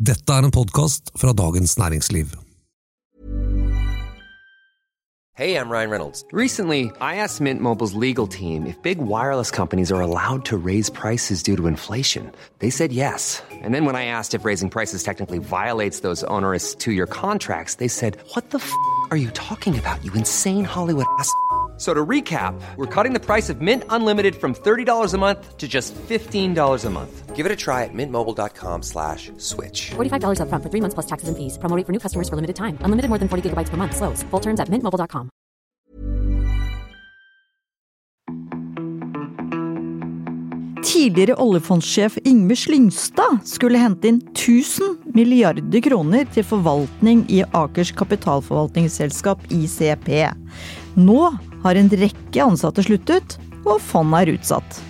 Dette er en podkast fra Dagens Næringsliv. Hey, I'm Ryan Reynolds. Recently, I asked Mint Mobile's legal team if big wireless companies are allowed to raise prices due to inflation. They said yes. And then when I asked if raising prices technically violates those onerous two year contracts, they said, What the f are you talking about, you insane Hollywood ass? So to recap, we're cutting the price of Mint Unlimited from $30 a month to just $15 a month. Give it a try at mintmobile.com slash switch. $45 upfront for three months plus taxes and fees. Promo for new customers for limited time. Unlimited more than 40 gigabytes per month. Slows. Full terms at mintmobile.com. Tidligere oljefondssjef Yngve Slyngstad skulle hente inn 1000 milliarder kroner til forvaltning i Akers kapitalforvaltningsselskap ICP. Nå har en rekke ansatte sluttet, og fondet er utsatt.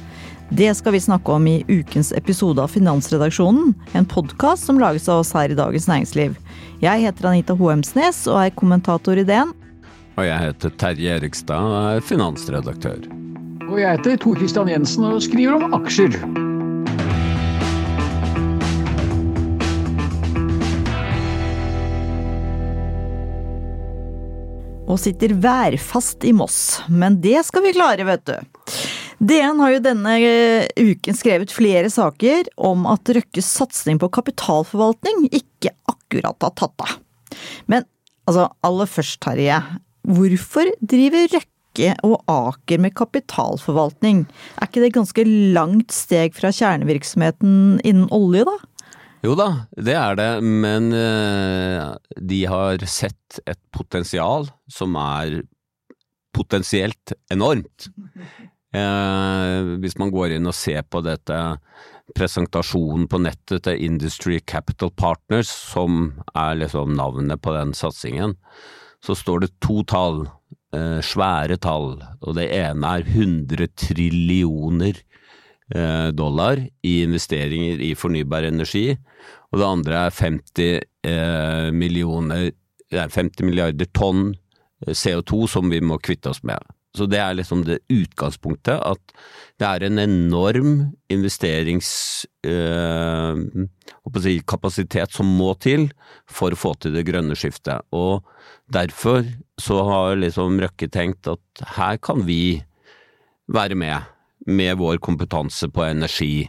Det skal vi snakke om i ukens episode av Finansredaksjonen, en podkast som lages av oss her i Dagens Næringsliv. Jeg heter Anita Hoemsnes og er kommentator i DN. Og jeg heter Terje Erikstad og er finansredaktør. Og jeg heter Tor Christian Jensen og skriver om aksjer. Og sitter værfast i Moss. Men det skal vi klare, vet du. DN har jo denne eh, uken skrevet flere saker om at Røkkes satsing på kapitalforvaltning ikke akkurat har tatt av. Men altså, aller først, Terje. Hvorfor driver Røkke og Aker med kapitalforvaltning? Er ikke det et ganske langt steg fra kjernevirksomheten innen olje, da? Jo da, det er det, men eh, de har sett et potensial som er potensielt enormt. Eh, hvis man går inn og ser på dette presentasjonen på nettet til Industry Capital Partners, som er liksom navnet på den satsingen, så står det to tall, eh, svære tall, og det ene er 100 trillioner dollar i investeringer i fornybar energi, og det andre er 50 eh, millioner, nei, 50 milliarder tonn eh, CO2 som vi må kvitte oss med. Så det er liksom det utgangspunktet, at det er en enorm investeringskapasitet eh, som må til for å få til det grønne skiftet. Og derfor så har liksom Røkke tenkt at her kan vi være med, med vår kompetanse på energi,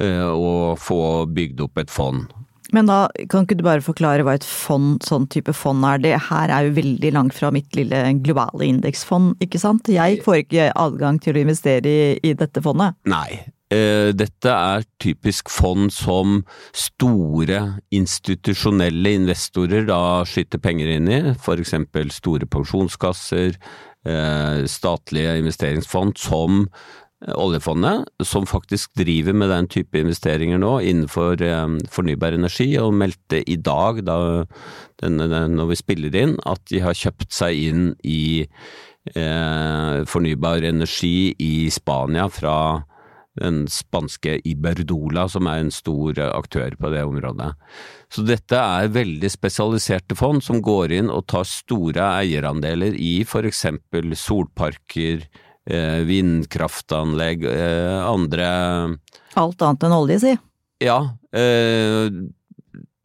eh, og få bygd opp et fond. Men da kan ikke du bare forklare hva et fond, sånn type fond er? Det her er jo veldig langt fra mitt lille globale indeksfond, ikke sant? Jeg får ikke adgang til å investere i, i dette fondet. Nei. eh, Dette er typisk fond som store institusjonelle investorer da skyter penger inn i, eksempel store pensjonskasser, eh, statlige investeringsfond som oljefondet, som faktisk driver med den type investeringer nå innenfor eh, fornybar energi, og meldte i dag, da, denne, når vi spiller inn, at de har kjøpt seg inn i eh, fornybar energi i Spania fra den spanske Iberdola, som er en stor aktør på det området. Så dette er veldig spesialiserte fond som går inn og tar store eierandeler i eksempel solparker, vindkraftanlegg, eh, andre Alt annet enn olje, si. Ja, eh,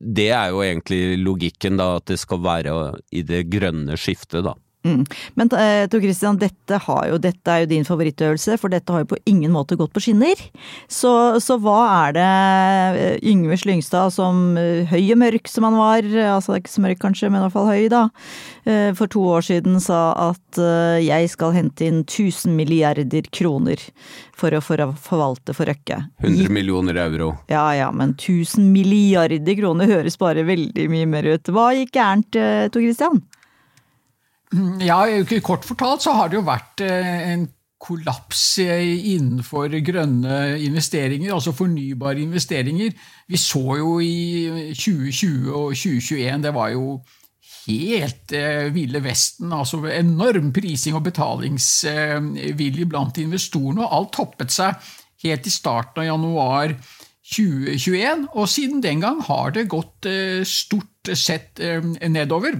det er jo egentlig logikken da, at det skal være i det grønne skiftet da. Mm. Men eh, Tor Christian, dette, har jo, dette er jo din favorittøvelse, for dette har jo på ingen måte gått på skinner. Så, så hva er det eh, Yngve Slyngstad, som eh, høy og mørk som han var, altså ikke så mørk kanskje, men i hvert fall høy da, for to år siden sa at jeg skal hente inn 1000 milliarder kroner for å, for å forvalte for Røkke. 100 millioner euro. Ja ja, men 1000 milliarder kroner høres bare veldig mye mer ut. Hva gikk gærent, Tor Christian? Ja, Kort fortalt så har det jo vært eh, en kollaps eh, innenfor grønne investeringer, altså fornybare investeringer. Vi så jo i 2020 og 2021, det var jo helt eh, ville vesten. altså Enorm prising og betalingsvilje blant investorene, og alt toppet seg helt i starten av januar 2021. Og siden den gang har det gått eh, stort sett nedover.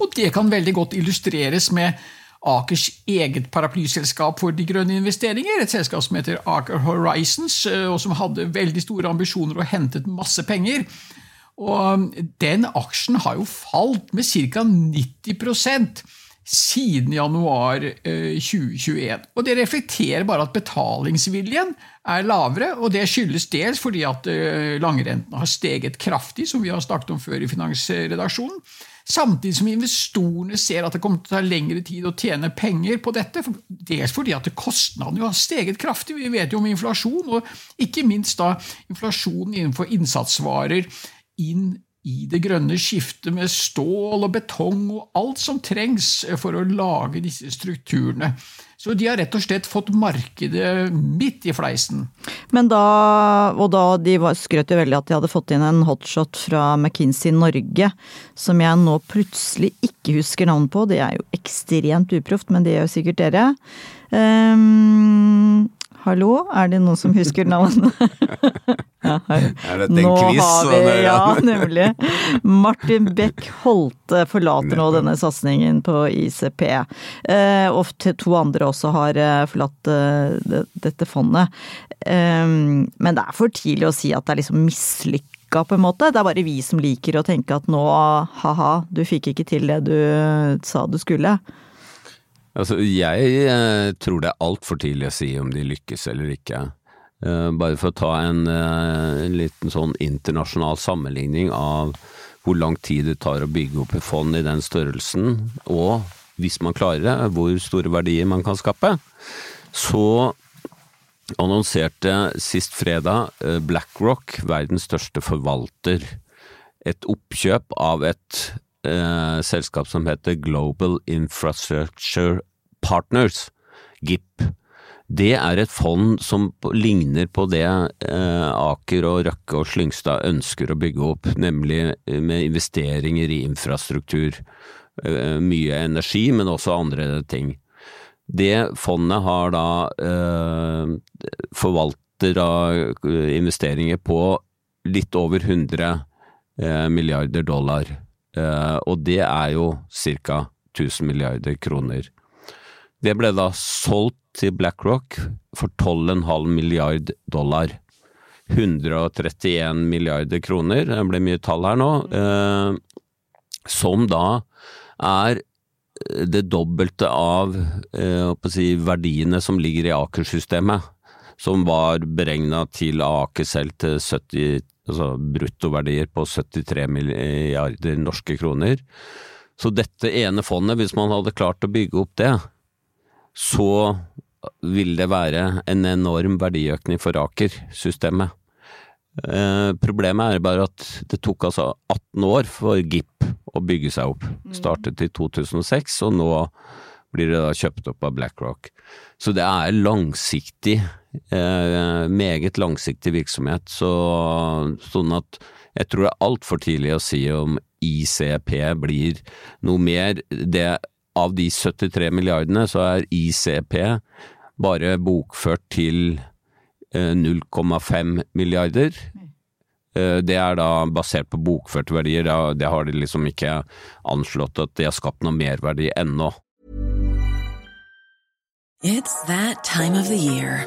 Og det kan veldig godt illustreres med Akers eget paraplyselskap for de grønne investeringer, et selskap som heter Aker Horizons, og som hadde veldig store ambisjoner og hentet masse penger. Og den aksjen har jo falt med ca. 90% siden januar 2021. Eh, og Det reflekterer bare at betalingsviljen er lavere, og det skyldes dels fordi at eh, langrentene har steget kraftig, som vi har snakket om før i Finansredaksjonen. Samtidig som investorene ser at det kommer til å ta lengre tid å tjene penger på dette. Dels fordi at kostnadene har steget kraftig. Vi vet jo om inflasjon, og ikke minst da inflasjonen innenfor innsatsvarer inn i det grønne skiftet med stål og betong og alt som trengs for å lage disse strukturene. Så de har rett og slett fått markedet midt i fleisen. Men da, og da de skrøt jo veldig at de hadde fått inn en hotshot fra McKinsey Norge, som jeg nå plutselig ikke husker navn på. Det er jo ekstremt uproft, men det gjør sikkert dere. Um, Hallo, er det noen som husker navnet? ja, er dette en quiz? Vi, ja, nemlig. Martin Beck Holte forlater nå denne satsingen på ICP. Eh, og to andre også har eh, forlatt eh, dette fondet. Men det er for tidlig å si at det er liksom mislykka på en måte. Det er bare vi som liker å tenke at nå, ha-ha, du fikk ikke til det du sa du skulle. Altså, jeg eh, tror det er altfor tidlig å si om de lykkes eller ikke. Eh, bare for å ta en, eh, en, liten sånn internasjonal sammenligning av hvor lang tid det tar å bygge opp et fond i den størrelsen, og hvis man klarer det, hvor store verdier man kan skape. Så annonserte sist fredag BlackRock, verdens største forvalter, et oppkjøp av et eh, selskap som heter Global Infrastructure Partners, GIP. Det er et fond som ligner på det eh, Aker og Røkke og Slyngstad ønsker å bygge opp, nemlig eh, med investeringer i infrastruktur. Eh, mye energi, men også andre ting. Det fondet har da eh, forvalter av investeringer på litt over 100 eh, milliarder dollar. Eh, og det er jo ca. 1000 milliarder kroner. Det ble da solgt til BlackRock for 12,5 milliard dollar. 131 milliarder kroner, det ble mye tall her nå, eh, som da er det dobbelte av eh, si, verdiene som ligger i Aker-systemet, som var beregna til Aker selv til 70 altså bruttoverdier på 73 milliarder norske kroner. Så dette ene fondet, hvis man hadde klart å bygge opp det, så vil det være en enorm verdiøkning for Aker-systemet. Eh, problemet er bare at det tok altså 18 år for GIP å bygge seg opp. Startet i 2006, og nå blir det da kjøpt opp av BlackRock. Så det er langsiktig Eh, meget langsiktig virksomhet. Så, sånn at jeg tror det er altfor tidlig å si om ICP blir noe mer. Det, av de 73 milliardene, så er ICP bare bokført til 0,5 eh, milliarder. Eh, det er da basert på bokførte verdier, det har de liksom ikke anslått at de har skapt noe merverdi ennå. It's that time of the year.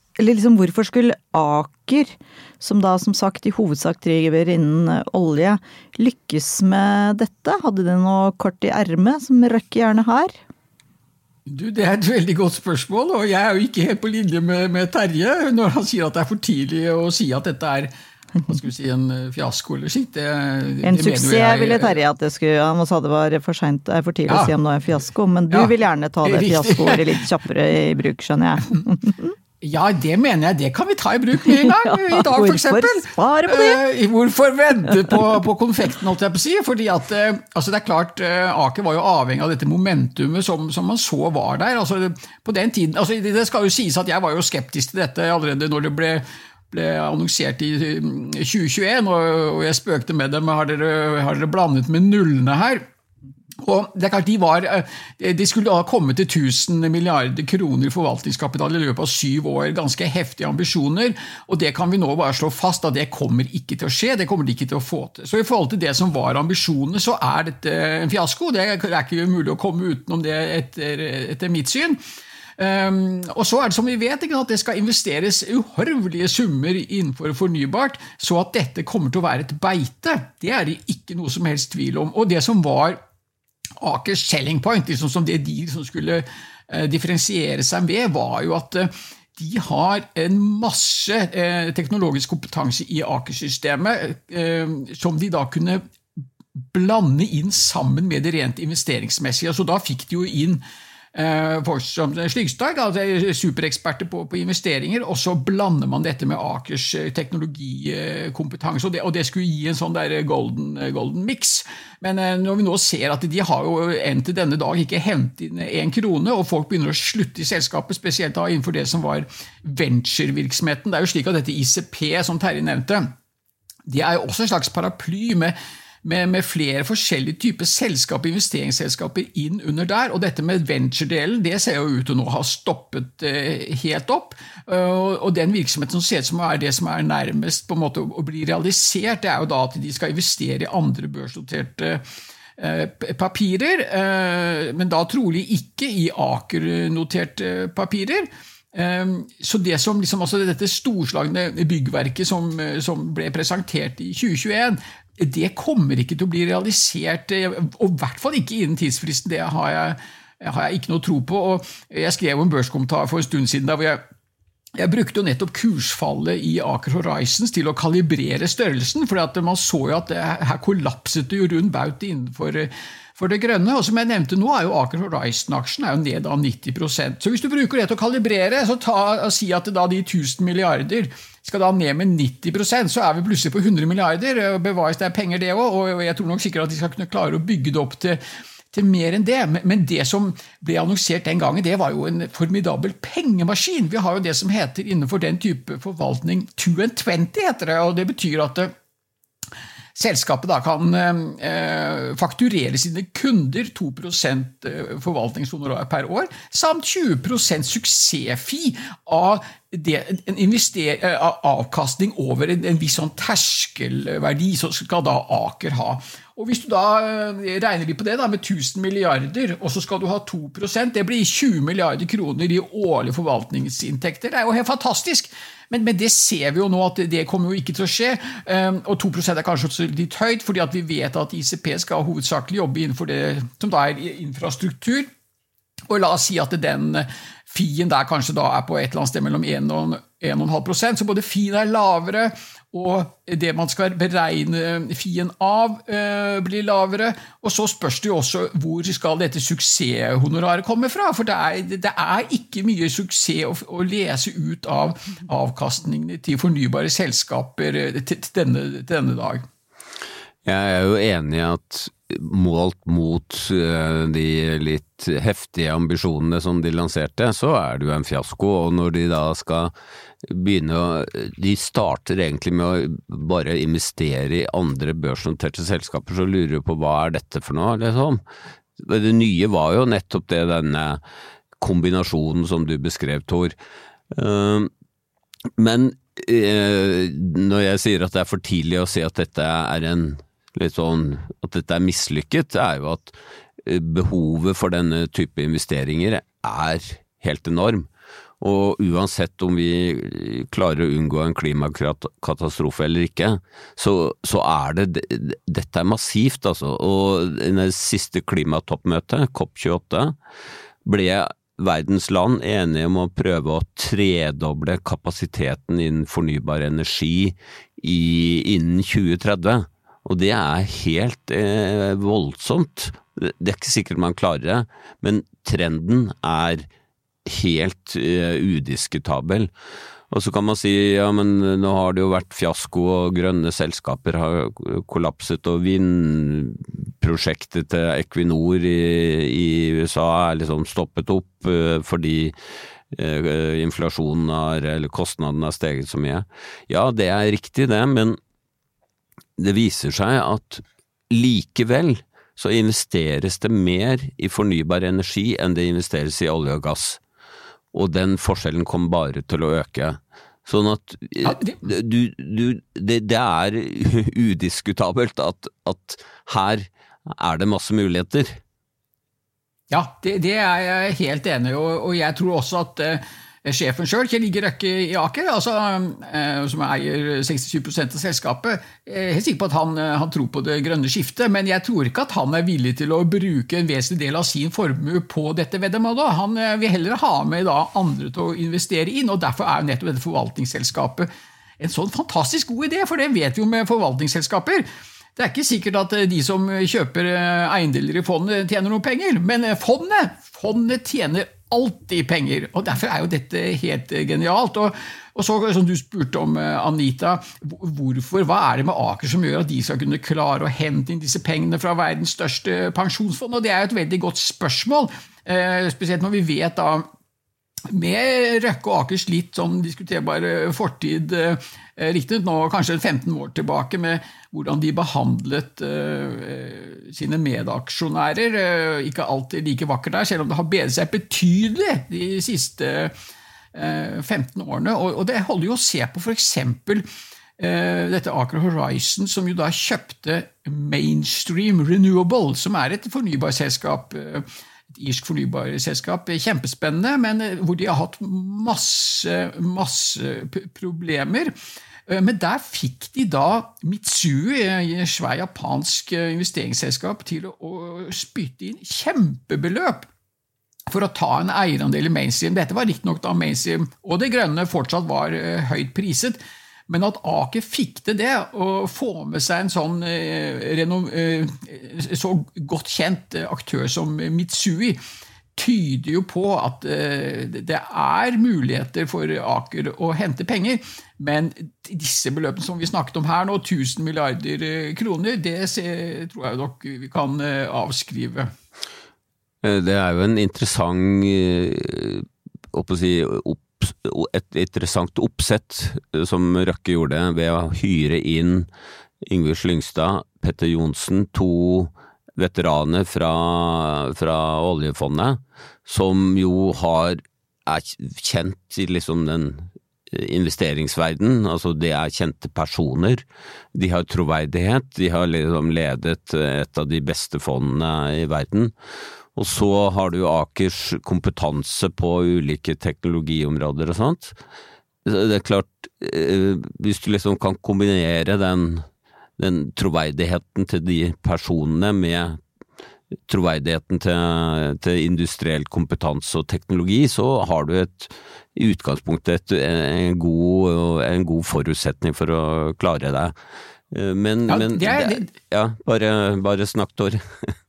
Eller liksom hvorfor skulle Aker, som da som sagt i hovedsak driver innen eh, olje, lykkes med dette? Hadde de noe kort i ermet som Røkke gjerne har? Du, Det er et veldig godt spørsmål, og jeg er jo ikke helt på linje med, med Terje når han sier at det er for tidlig å si at dette er hva skal vi si, en eh, fiasko eller sitt. Det, en det suksess jeg, ville Terje at det skulle Han sa det var for, sent, for tidlig ja. å si om det er en fiasko, men du ja, vil gjerne ta det fiaskoordet litt kjappere i bruk, skjønner jeg. Ja, det mener jeg. Det kan vi ta i bruk med en gang. I dag, f.eks. Hvorfor spare på det? Uh, hvorfor vente på, på, konfekten, holdt jeg på å si? Fordi at, uh, altså det er klart, uh, Aker var jo avhengig av dette momentumet som, som man så var der. Altså, på den tiden, altså, Det skal jo sies at jeg var jo skeptisk til dette allerede når det ble ble annonsert i 2021, og jeg spøkte med dem. Har dere, har dere blandet med nullene her? Og det er klart De, var, eh, de skulle da komme til 1000 milliarder kroner i forvaltningskapital i løpet av syv år. Ganske heftige ambisjoner. og Det kan vi nå bare slå fast at det kommer ikke til å skje. Det kommer de ikke til å få til. Så I forhold til det som var ambisjonene, så er dette en fiasko. Det er ikke mulig å komme utenom det etter, etter mitt syn. Um, og så er det som vi vet ikke, at det skal investeres uhorvelige summer innenfor fornybart, så at dette kommer til å være et beite, det er det ikke noe som helst tvil om. Og det som var Akers selling point, liksom som det de som skulle eh, differensiere seg med, var jo at eh, de har en masse eh, teknologisk kompetanse i Aker-systemet som de da kunne blande inn sammen med det rent investeringsmessige. Altså, da fikk de jo inn folk som Sligstad, altså supereksperter på, på, investeringer, og så blander man dette med Akers eh, teknologikompetanse. Og det, og det skulle gi en sånn der golden, golden mix. Men eh, når vi nå ser at de har jo enn til denne dag ikke hentet inn én krone, og folk begynner å slutte i selskapet, spesielt da innenfor det som var venturevirksomheten. Det er jo slik at dette ICP, som Terje nevnte, det er jo også en slags paraply med med, med, flere forskjellige typer selskap, investeringsselskaper inn under der. Og dette med venture-delen det ser jo ut til å nå ha stoppet eh, helt opp. Uh, og den virksomheten som ser ut som er det som er nærmest på en måte å, bli realisert, det er jo da at de skal investere i andre børsnoterte uh, papirer, uh, men da trolig ikke i Aker-noterte papirer. Så det som liksom, altså Dette storslagne byggverket som, som, ble presentert i 2021, det kommer ikke til å bli realisert, eh, og i hvert fall ikke innen tidsfristen. Det har jeg, har jeg ikke noe tro på. og Jeg skrev en børskommentar for en stund siden der hvor jeg jeg brukte jo nettopp kursfallet i Aker Horizons til å kalibrere størrelsen, for man så jo at det, her kollapset det jo rundt baut innenfor for det grønne. Og som jeg nevnte nå, er jo Aker Horizon-aksjen er jo ned av 90% Så hvis du bruker det til å kalibrere, så ta, si at da de 1000 milliarder skal da ned med 90% så er vi plutselig på 100 milliarder. Bevares det er penger, det òg, og jeg tror nok sikkert at de skal kunne klare å bygge det opp til til mer enn det. Men det som ble annonsert den gangen, det var jo en formidabel pengemaskin. Vi har jo det som heter innenfor den type forvaltning 220, heter det. og Det betyr at selskapet da kan eh, fakturere sine kunder 2 eh, forvaltningshonorar per år, samt 20% suksessfi av det, en eh, avkastning over en, en viss sånn terskelverdi så skal da Aker ha. Og Hvis du da eh, regner vi på det da, med 1000 milliarder, og så skal du ha 2 det blir 20 milliarder kroner i årlige forvaltningsinntekter. Det er jo helt fantastisk! Men, men, det ser vi jo nå at det kommer jo ikke til å skje. Ehm, og 2% er kanskje litt høyt, fordi vi vet at ICP skal hovedsakelig jobbe innenfor det som da er infrastruktur. Og la oss si at den Fien der kanskje da er på et eller annet sted mellom 1 og 1,5% så både Fien er lavere, og det man skal beregne Fien av, øh, blir lavere. Og så spørs det jo også hvor skal dette suksesshonoraret komme fra? For det er, det er ikke mye suksess å, å, lese ut av avkastningene til fornybare selskaper til, til, denne, til denne dag. Jeg er jo enig i at målt mot eh, de litt heftige ambisjonene som de lanserte, så er det jo en fiasko. Og når de da skal begynne å De starter egentlig med å bare investere i andre børsnoterte selskaper, så lurer du på hva er dette for noe, liksom. Det nye var jo nettopp det, denne kombinasjonen som du beskrev, Tor. Eh, men eh, når jeg sier at det er for tidlig å si at dette er en litt sånn at dette er mislykket, er jo at eh, behovet for denne type investeringer er helt enorm. Og uansett om vi klarer å unngå en klimakatastrofe eller ikke, så, så er det Dette er massivt, altså. Og i det siste klimatoppmøtet, COP28, ble verdens land enige om å prøve å tredoble kapasiteten innen fornybar energi i, innen 2030. Og det er helt eh, voldsomt. Det er ikke sikkert man klarer det, men trenden er helt eh, udiskutabel. Og så kan man si ja, men nå har det jo vært fiasko og grønne selskaper har kollapset og vindprosjektet til Equinor i, i, USA er liksom stoppet opp eh, fordi eh, inflasjonen har, eller kostnadene har steget så mye. Ja, det er riktig det, men det viser seg at likevel så investeres det mer i fornybar energi enn det investeres i olje og gass og den forskjellen kommer bare til å øke. Sånn at du, du, det, det, er udiskutabelt at, at, her er det masse muligheter. Ja, det, det er jeg helt enig i, og, og, jeg tror også at uh, sjefen sjøl, Kjell Inge Røkke i Aker, altså, eh, som eier 67 av selskapet, jeg er helt sikker på at han, eh, han, tror på det grønne skiftet, men jeg tror ikke at han er villig til å bruke en vesentlig del av sin formue på dette veddemålet. Han eh, vil heller ha med da, andre til å investere inn, og derfor er nettopp dette forvaltningsselskapet en sånn fantastisk god idé, for det vet vi jo med forvaltningsselskaper. Det er ikke sikkert at de som kjøper eiendeler i fondet, tjener noe penger, men fondet, fondet tjener alltid penger. og Derfor er jo dette helt eh, genialt. Og, og så, som du spurte om, eh, Anita, hvorfor, hva er det med Aker som gjør at de skal kunne klare å hente inn disse pengene fra verdens største pensjonsfond? Og Det er jo et veldig godt spørsmål, eh, spesielt når vi vet da med Røkke og Akers litt sånn diskuterbar fortid, riktignok nå kanskje 15 år tilbake, med hvordan de behandlet uh, sine medaksjonærer. Uh, ikke alltid like vakkert der, selv om det har bedret seg betydelig de siste uh, 15 årene. Og, og, det holder jo å se på f.eks. Uh, dette Aker Horizon, som jo da kjøpte Mainstream Renewable, som er et fornybarselskap. Et irsk fornybarselskap. Kjempespennende, men hvor de har hatt masse, masse problemer. Eh, men der fikk de da Mitsui, et eh, svært japansk eh, investeringsselskap, til å spytte inn kjempebeløp for å ta en eierandel i mainstream. Dette var riktignok da mainstream og det grønne fortsatt var høyt priset. Men at Aker fikk til det, å få med seg en sånn så godt kjent aktør som Mitsui, tyder jo på at eh, det er muligheter for Aker å hente penger. Men disse beløpene som vi snakket om her nå, 1000 milliarder eh, kroner, det tror jeg nok vi kan eh, avskrive. Det er jo en interessant si, opp, et interessant oppsett som Røkke gjorde ved å hyre inn Yngve Slyngstad, Petter Johnsen, to veteraner fra, fra oljefondet, som jo har, er kjent i liksom den investeringsverden, altså det er kjente personer. De har troverdighet, de har liksom ledet et av de beste fondene i verden. Og så har du Akers kompetanse på ulike teknologiområder og sånt. Det er klart, eh, hvis du liksom kan kombinere den den troverdigheten til de personene med troverdigheten til, til, industriell kompetanse og teknologi, så har du et, i utgangspunktet et, en, god, en, god, forutsetning for å klare deg. Men, ja, men det er, det, ja bare, bare snakk, Tor.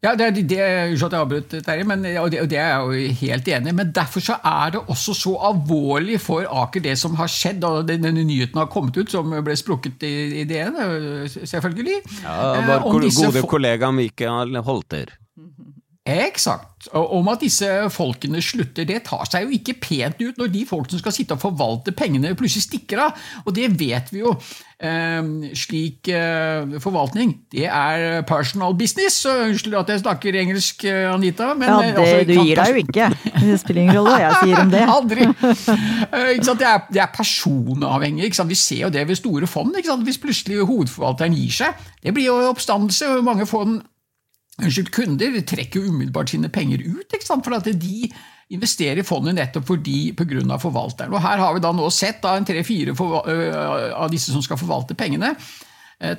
Ja, det, det, Unnskyld at jeg avbrøt, Terje, men og det, og det er jeg jo helt enig i. Men derfor så er det også så alvorlig for Aker det som har skjedd. og Denne nyheten har kommet ut, som ble sprukket i, i DN, selvfølgelig. Ja, Vår gode kollega Mikael Holter. Eksakt. Om at disse folkene slutter, det tar seg jo ikke pent ut når de folk som skal sitte og forvalte pengene, plutselig stikker av. Og det vet vi jo. Eh, slik eh, forvaltning, det er personal business. Så unnskyld at jeg snakker engelsk, eh, Anita. Men, ja, det, altså, du gir deg jo ikke. Det spiller ingen rolle hva jeg sier om det. Aldri. det, er, det er personavhengig. Vi ser jo det ved store fond. Hvis plutselig hovedforvalteren gir seg. Det blir jo oppstandelse. Mange fond unnskyld, kunder trekker umiddelbart sine penger ut, for at de investerer i fondet nettopp fordi pga. forvalteren. Og Her har vi da nå sett da, en tre-fire av disse som skal forvalte pengene,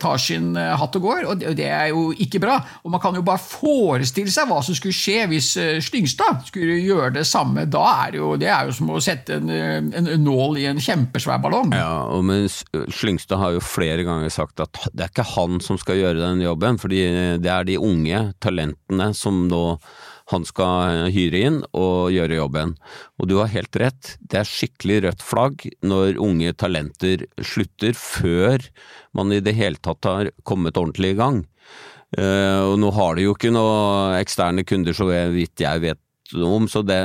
tar sin eh, hatt og går, og det er jo ikke bra. Og Man kan jo bare forestille seg hva som skulle skje hvis eh, Slyngstad skulle gjøre det samme. Da er det jo, det er jo som å sette en, en nål i en kjempesvær ballong. Ja, og men Slyngstad har jo flere ganger sagt at det er ikke han som skal gjøre den jobben, fordi det er de unge talentene som nå han skal hyre inn og gjøre jobben. Og du har helt rett, det er skikkelig rødt flagg når unge talenter slutter før man i det hele tatt har kommet ordentlig i gang. Eh, og nå har de jo ikke noen eksterne kunder så vidt jeg vet om, så det,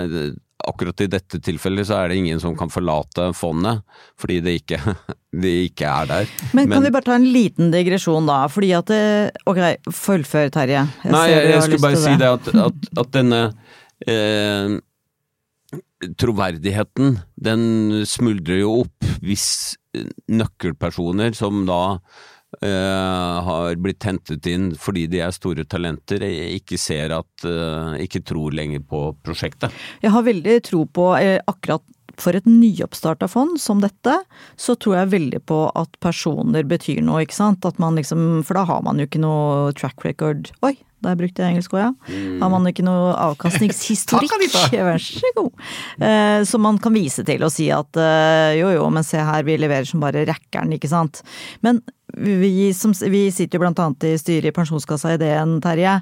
akkurat i dette tilfellet så er det ingen som kan forlate fondet, fordi det ikke, de ikke er der. Men kan Men, vi bare ta en liten digresjon da, fordi at Ok, fullfør Terje. Jeg nei, jeg, jeg skulle bare si det at, at, at denne eh, troverdigheten, den smuldrer jo opp hvis nøkkelpersoner som da har blitt hentet inn fordi de er store talenter, ikke ser at uh, Ikke tror lenger på prosjektet. Jeg har veldig tro på uh, akkurat for et nyoppstarta fond som dette, så tror jeg veldig på at personer betyr noe, ikke sant. At man liksom, for da har man jo ikke noe track record. Oi, der brukte jeg engelsk òg, ja. Mm. Har man ikke noe avkastningshistorikk? Vær så god. Eh, som man kan vise til og si at eh, jo jo, men se her, vi leverer som bare rakkeren, ikke sant. Men vi, som, vi, sitter jo blant annet i styret i Pensjonskassa Ideen, Terje.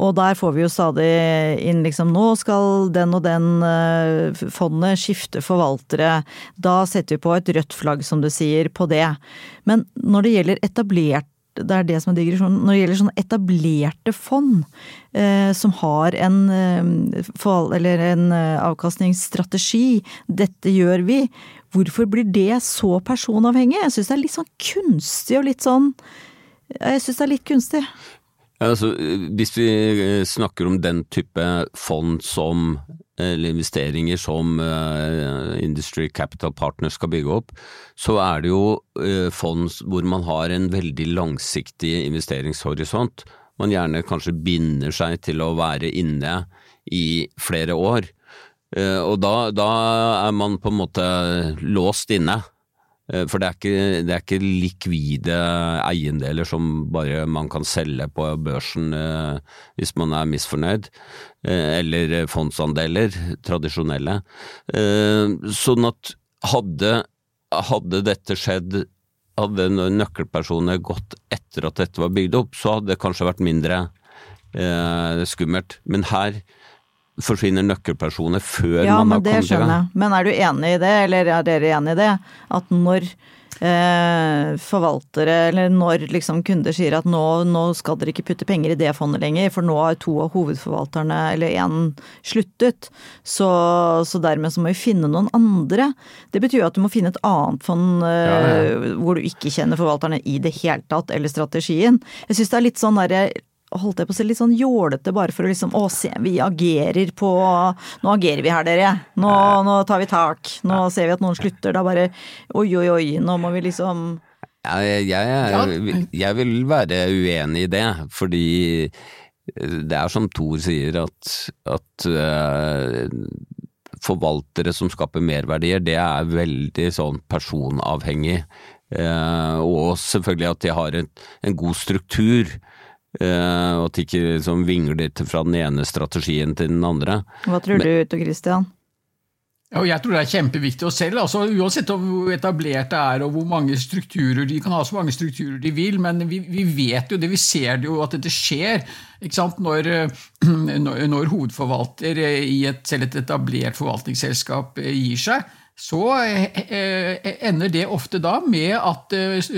Og der får vi jo stadig inn liksom nå skal den og den uh, fondet skifte forvaltere. Da setter vi på et rødt flagg, som du sier, på det. Men når det gjelder etablert det er det som er digresjonen. Når det gjelder sånne etablerte fond eh, som har en, eh, for, en eh, avkastningsstrategi, dette gjør vi, hvorfor blir det så personavhengig? Jeg syns det er litt sånn kunstig og litt sånn Jeg syns det er litt kunstig. Altså, hvis vi eh, snakker om den type fond som eller investeringer som uh, Industry Capital Partners skal bygge opp, så er det jo fond hvor man har en veldig langsiktig investeringshorisont. Man gjerne kanskje binder seg til å være inne i flere år. Og da, da, er man på en måte låst inne. Eh, for det er, ikke, det er, ikke, likvide eiendeler som bare man kan selge på børsen eh, hvis man er misfornøyd, eh, eller fondsandeler, tradisjonelle. Sånn at hadde, hadde dette skjedd, hadde nøkkelpersonene gått etter at dette var bygd opp, så hadde det kanskje vært mindre skummelt. Men her forsvinner nøkkelpersoner før ja, man har kommet i gang. Ja, men det skjønner jeg. Men er du enig i det, eller er dere enig i det? At når eh, forvaltere, eller når liksom kunder sier at nå, nå, skal dere ikke putte penger i det fondet lenger, for nå har to av hovedforvalterne, eller én, sluttet, så, så, dermed så må vi finne noen andre. Det betyr jo at du må finne et annet fond eh, ja, ja. hvor du ikke kjenner forvalterne i det hele tatt, eller strategien. Jeg syns det er litt sånn derre holdt jeg på å si, litt sånn jålete bare for å liksom Å, se, vi agerer på Nå agerer vi her, dere. Nå, nå tar vi tak. Nå ser vi at noen slutter. Da bare Oi, oi, oi. Nå må vi liksom ja, jeg, jeg, jeg, vil være uenig i det, fordi det er som Thor sier, at, at uh, forvaltere som skaper merverdier, det er veldig sånn personavhengig. Uh, og selvfølgelig at de har en, en god struktur. Uh, og at de ikke liksom vingler fra den ene strategien til den andre. Hva tror Men, du, Tor Christian? Og jeg tror det er kjempeviktig å selv, altså Uansett hvor etablert det er og hvor mange strukturer de kan ha så mange strukturer de vil, men vi, vi vet jo det, vi ser det jo at dette skjer. Når, når, når, hovedforvalter i et, selv et etablert forvaltningsselskap gir seg, så ender det ofte da med at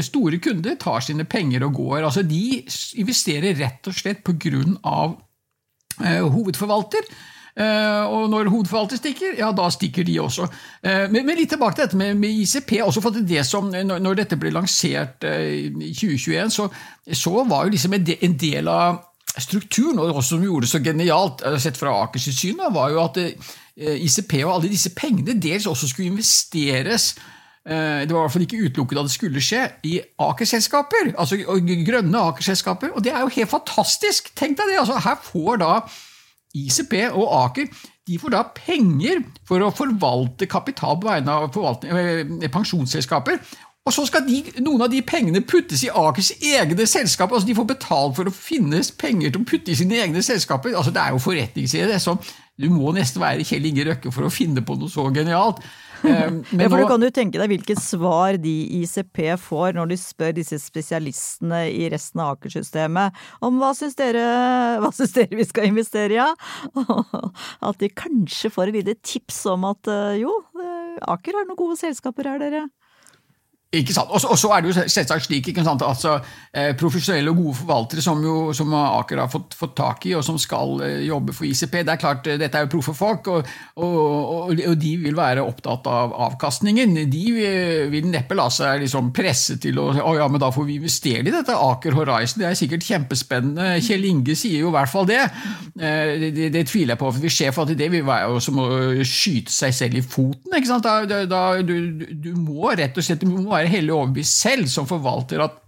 store kunder tar sine penger og går. Altså De investerer rett og slett av hovedforvalter. Eh, og når hovedforvalter stikker, ja, da stikker de også. Eh, men, litt tilbake til dette med, ICP. også for det som, Når dette ble lansert eh, i 2021, så, så var jo liksom en del av strukturen, og som gjorde det så genialt, sett fra Akers syn, var jo at ICP og alle disse pengene dels også skulle investeres det var i hvert fall ikke utelukket at det skulle skje i Aker-selskaper, altså grønne Aker-selskaper. Og det er jo helt fantastisk! Tenk deg det! altså Her får da ICP og Aker de får da penger for å forvalte kapital på vegne av eh, pensjonsselskaper. Og så skal de, noen av de pengene puttes i Akers egne selskaper. altså De får betalt for å finne penger til å putte i sine egne selskaper. altså Det er jo forretningsidé. Du må nesten være Kjell Inge Røkke for å finne på noe så genialt. Men ja, for nå, du kan jo tenke deg hvilke svar de i ICP får når de spør disse spesialistene i resten av Aker-systemet om hva syns dere, hva syns dere vi skal investere i, ja? At de kanskje får et lite tips om at eh, jo, eh, Aker har noen gode selskaper her, dere. Ikke sant? Og så er det jo selvsagt slik ikke sant, altså, eh, profesjonelle og gode forvaltere som, jo, som Aker har fått, fått, tak i, og som skal eh, jobbe for ICP. Det er klart, eh, Dette er jo proffe folk, og, og, og, og, de vil være opptatt av avkastningen. De vil neppe la seg liksom presse til å å ja, men da får vi investere i dette Aker Horizon. Det er sikkert kjempespennende. Kjell Inge sier jo i hvert fall det. Det, det, det, tviler jeg på, for vi ser for at det vil være som å skyte seg selv i foten. ikke sant? Da, da, du, du, må rett og slett du må være være hellig overbevist selv som forvalter at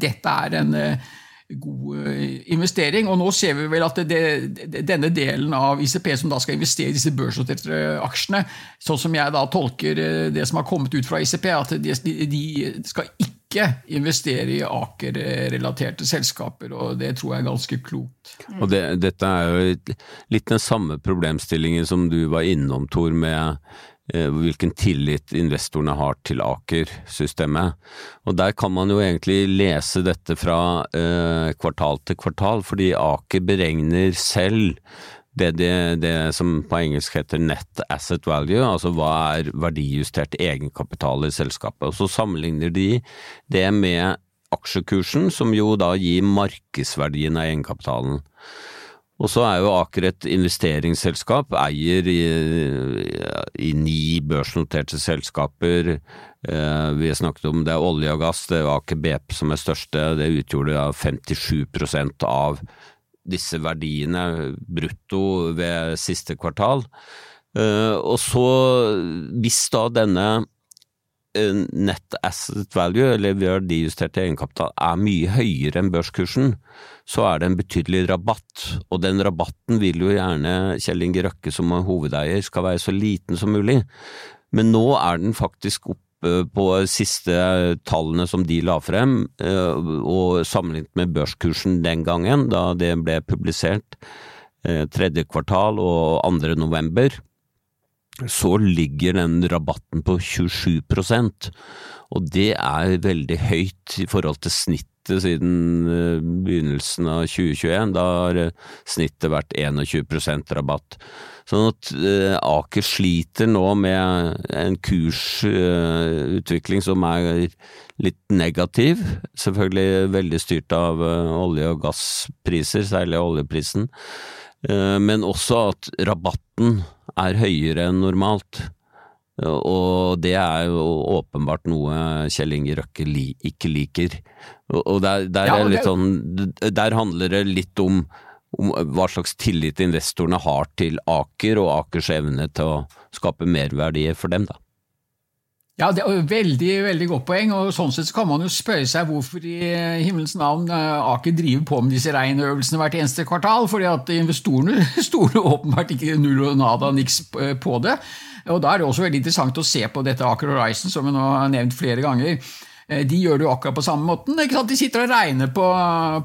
dette er en eh, god eh, investering. Og nå ser vi vel at det, det, denne delen av ICP som da skal investere i disse børsnoterte aksjene, sånn som jeg da tolker eh, det som har kommet ut fra ICP, at de, de skal ikke investere i Aker-relaterte selskaper, og det tror jeg er ganske klokt. Og det, Dette er jo litt den samme problemstillingen som du var innom, Tor, med Eh, hvilken tillit investorene har til Aker-systemet. Og Der kan man jo egentlig lese dette fra eh, kvartal til kvartal, fordi Aker beregner selv det, det, det, som på engelsk heter net asset value, altså hva er verdijustert egenkapital i selskapet. Og Så sammenligner de det med aksjekursen, som jo da gir markedsverdien av egenkapitalen. Og så er jo Aker et investeringsselskap, eier i, i ni børsnoterte selskaper. Eh, vi har snakket om det er olje og gass, det er Aker BP som er største, det utgjorde 57% av disse verdiene brutto ved siste kvartal. Eh, og så, hvis da denne net asset value, eller verdijustert egenkapital, er mye høyere enn børskursen, så er det en betydelig rabatt, og den rabatten vil jo gjerne Kjell Inge Røkke som hovedeier skal være så liten som mulig. Men nå er den faktisk oppe på siste tallene som de la frem, eh, og sammenlignet med børskursen den gangen, da det ble publisert eh, tredje kvartal og 2. november, så ligger den rabatten på 27% og det er veldig høyt i forhold til snittet siden eh, begynnelsen av 2021. Da har eh, snittet vært 21% rabatt. Sånn at eh, Aker sliter nå med en kursutvikling som er litt negativ. Selvfølgelig veldig styrt av olje- og gasspriser, særlig oljeprisen. Men også at rabatten er høyere enn normalt. Og det er jo åpenbart noe Kjell Inge Røkke li, ikke liker. Og der, der, ja, det... sånn, der, handler det litt om, om, hva slags tillit investorene har til Aker, og Akers evne til å skape merverdier for dem, da. Ja, det er veldig veldig godt poeng. og Sånn sett så kan man jo spørre seg hvorfor i himmelens navn eh, Aker driver på med disse regnøvelsene hvert eneste kvartal. fordi at investorene stoler åpenbart ikke null og nada niks på det. Og Da er det også veldig interessant å se på dette Aker Horizon, som vi nå har nevnt flere ganger. Eh, de gjør det jo akkurat på samme måten. De sitter og regner på,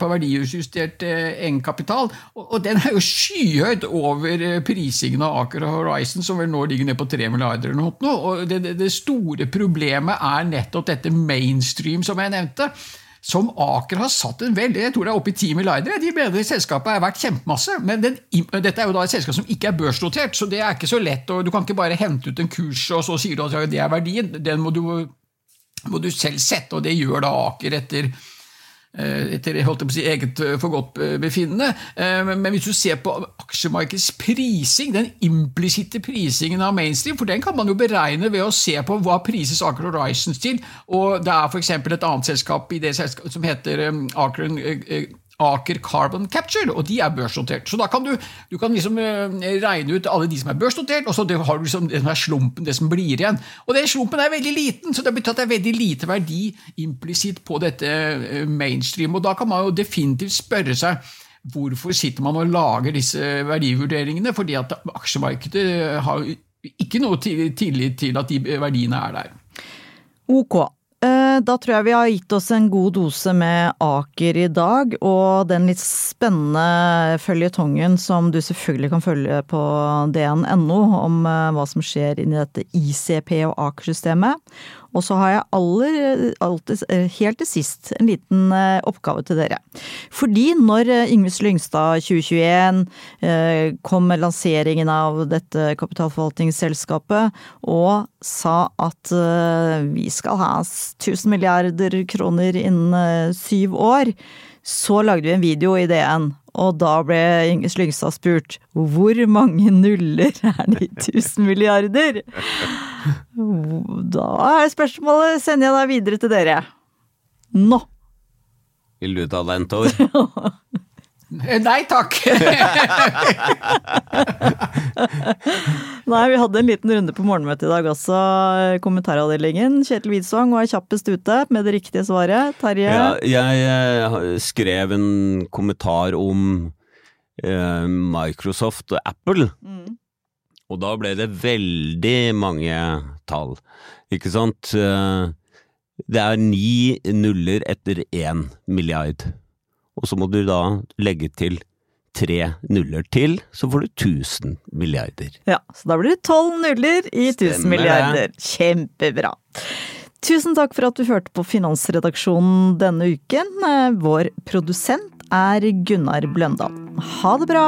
på verdijustert egenkapital, og, den er jo skyhøyt over prisingen av Aker og Horizon, som vel nå ligger ned på 3 milliarder eller noe. Og det, det store problemet er nettopp dette mainstream, som jeg nevnte som Aker har satt en veldig Jeg tror det er oppe i 10 milliarder. De mener selskapet er verdt kjempemasse. Men den, dette er jo da et selskap som ikke er børsnotert, så det er ikke så lett. og Du kan ikke bare hente ut en kurs, og så sier du at det er verdien. Den må du, må du selv sette, og det gjør da Aker etter Eh, etter holdt jeg på å si, eget eh, forgodtbefinnende. Eh, men hvis du ser på aksjemarkedets prising, den implisitte prisingen av mainstream, for den kan man jo beregne ved å se på hva prises Aker Horizons til, og det er f.eks. et annet selskap i det selskapet som heter Aker Aker Carbon Capture, og de er børsnotert. Så da kan du, du kan liksom eh, regne ut alle de som er børsnotert, og så har du liksom det som slumpen, det som blir igjen. Og den slumpen er veldig liten, så det betyr at det er veldig lite verdi implisitt på dette eh, mainstream. Og da kan man jo definitivt spørre seg hvorfor sitter man og lager disse verdivurderingene? Fordi at aksjemarkedet har ikke noe tillit til at de verdiene er der. Ok, Eh, da tror jeg vi har gitt oss en god dose med Aker i dag, og den litt spennende føljetongen som du selvfølgelig kan følge på dn.no om eh, hva som skjer inni dette ICP og Aker-systemet. Og så har jeg aller, alltid, eh, helt til sist, en liten eh, oppgave til dere. Fordi når Yngves Lyngstad 2021 kom med lanseringen av dette kapitalforvaltningsselskapet og sa at vi skal ha 1000 milliarder kroner innen syv år, så lagde vi en video i DN og da ble Inge Slyngstad spurt hvor mange nuller er det i 1000 milliarder? Da er spørsmålet, sender jeg deg videre til dere. Nå! Vil du ta den, Tor? Nei takk! Nei, vi hadde en liten runde på morgenmøtet i dag også, kommentaravdelingen. Kjetil Widsvang var kjappest ute med det riktige svaret. Terje? Ja, jeg eh, skrev en kommentar om eh, Microsoft og Apple. Mm. Og da ble det veldig mange tall, ikke sant? Eh, det er ni nuller etter én milliard og så må du da legge til tre nuller til, så får du 1000 milliarder. Ja, så da blir det tolv nuller i 1000 milliarder. Kjempebra. Tusen takk for at du hørte på Finansredaksjonen denne uken. Eh, vår produsent er Gunnar Bløndal. Ha det bra!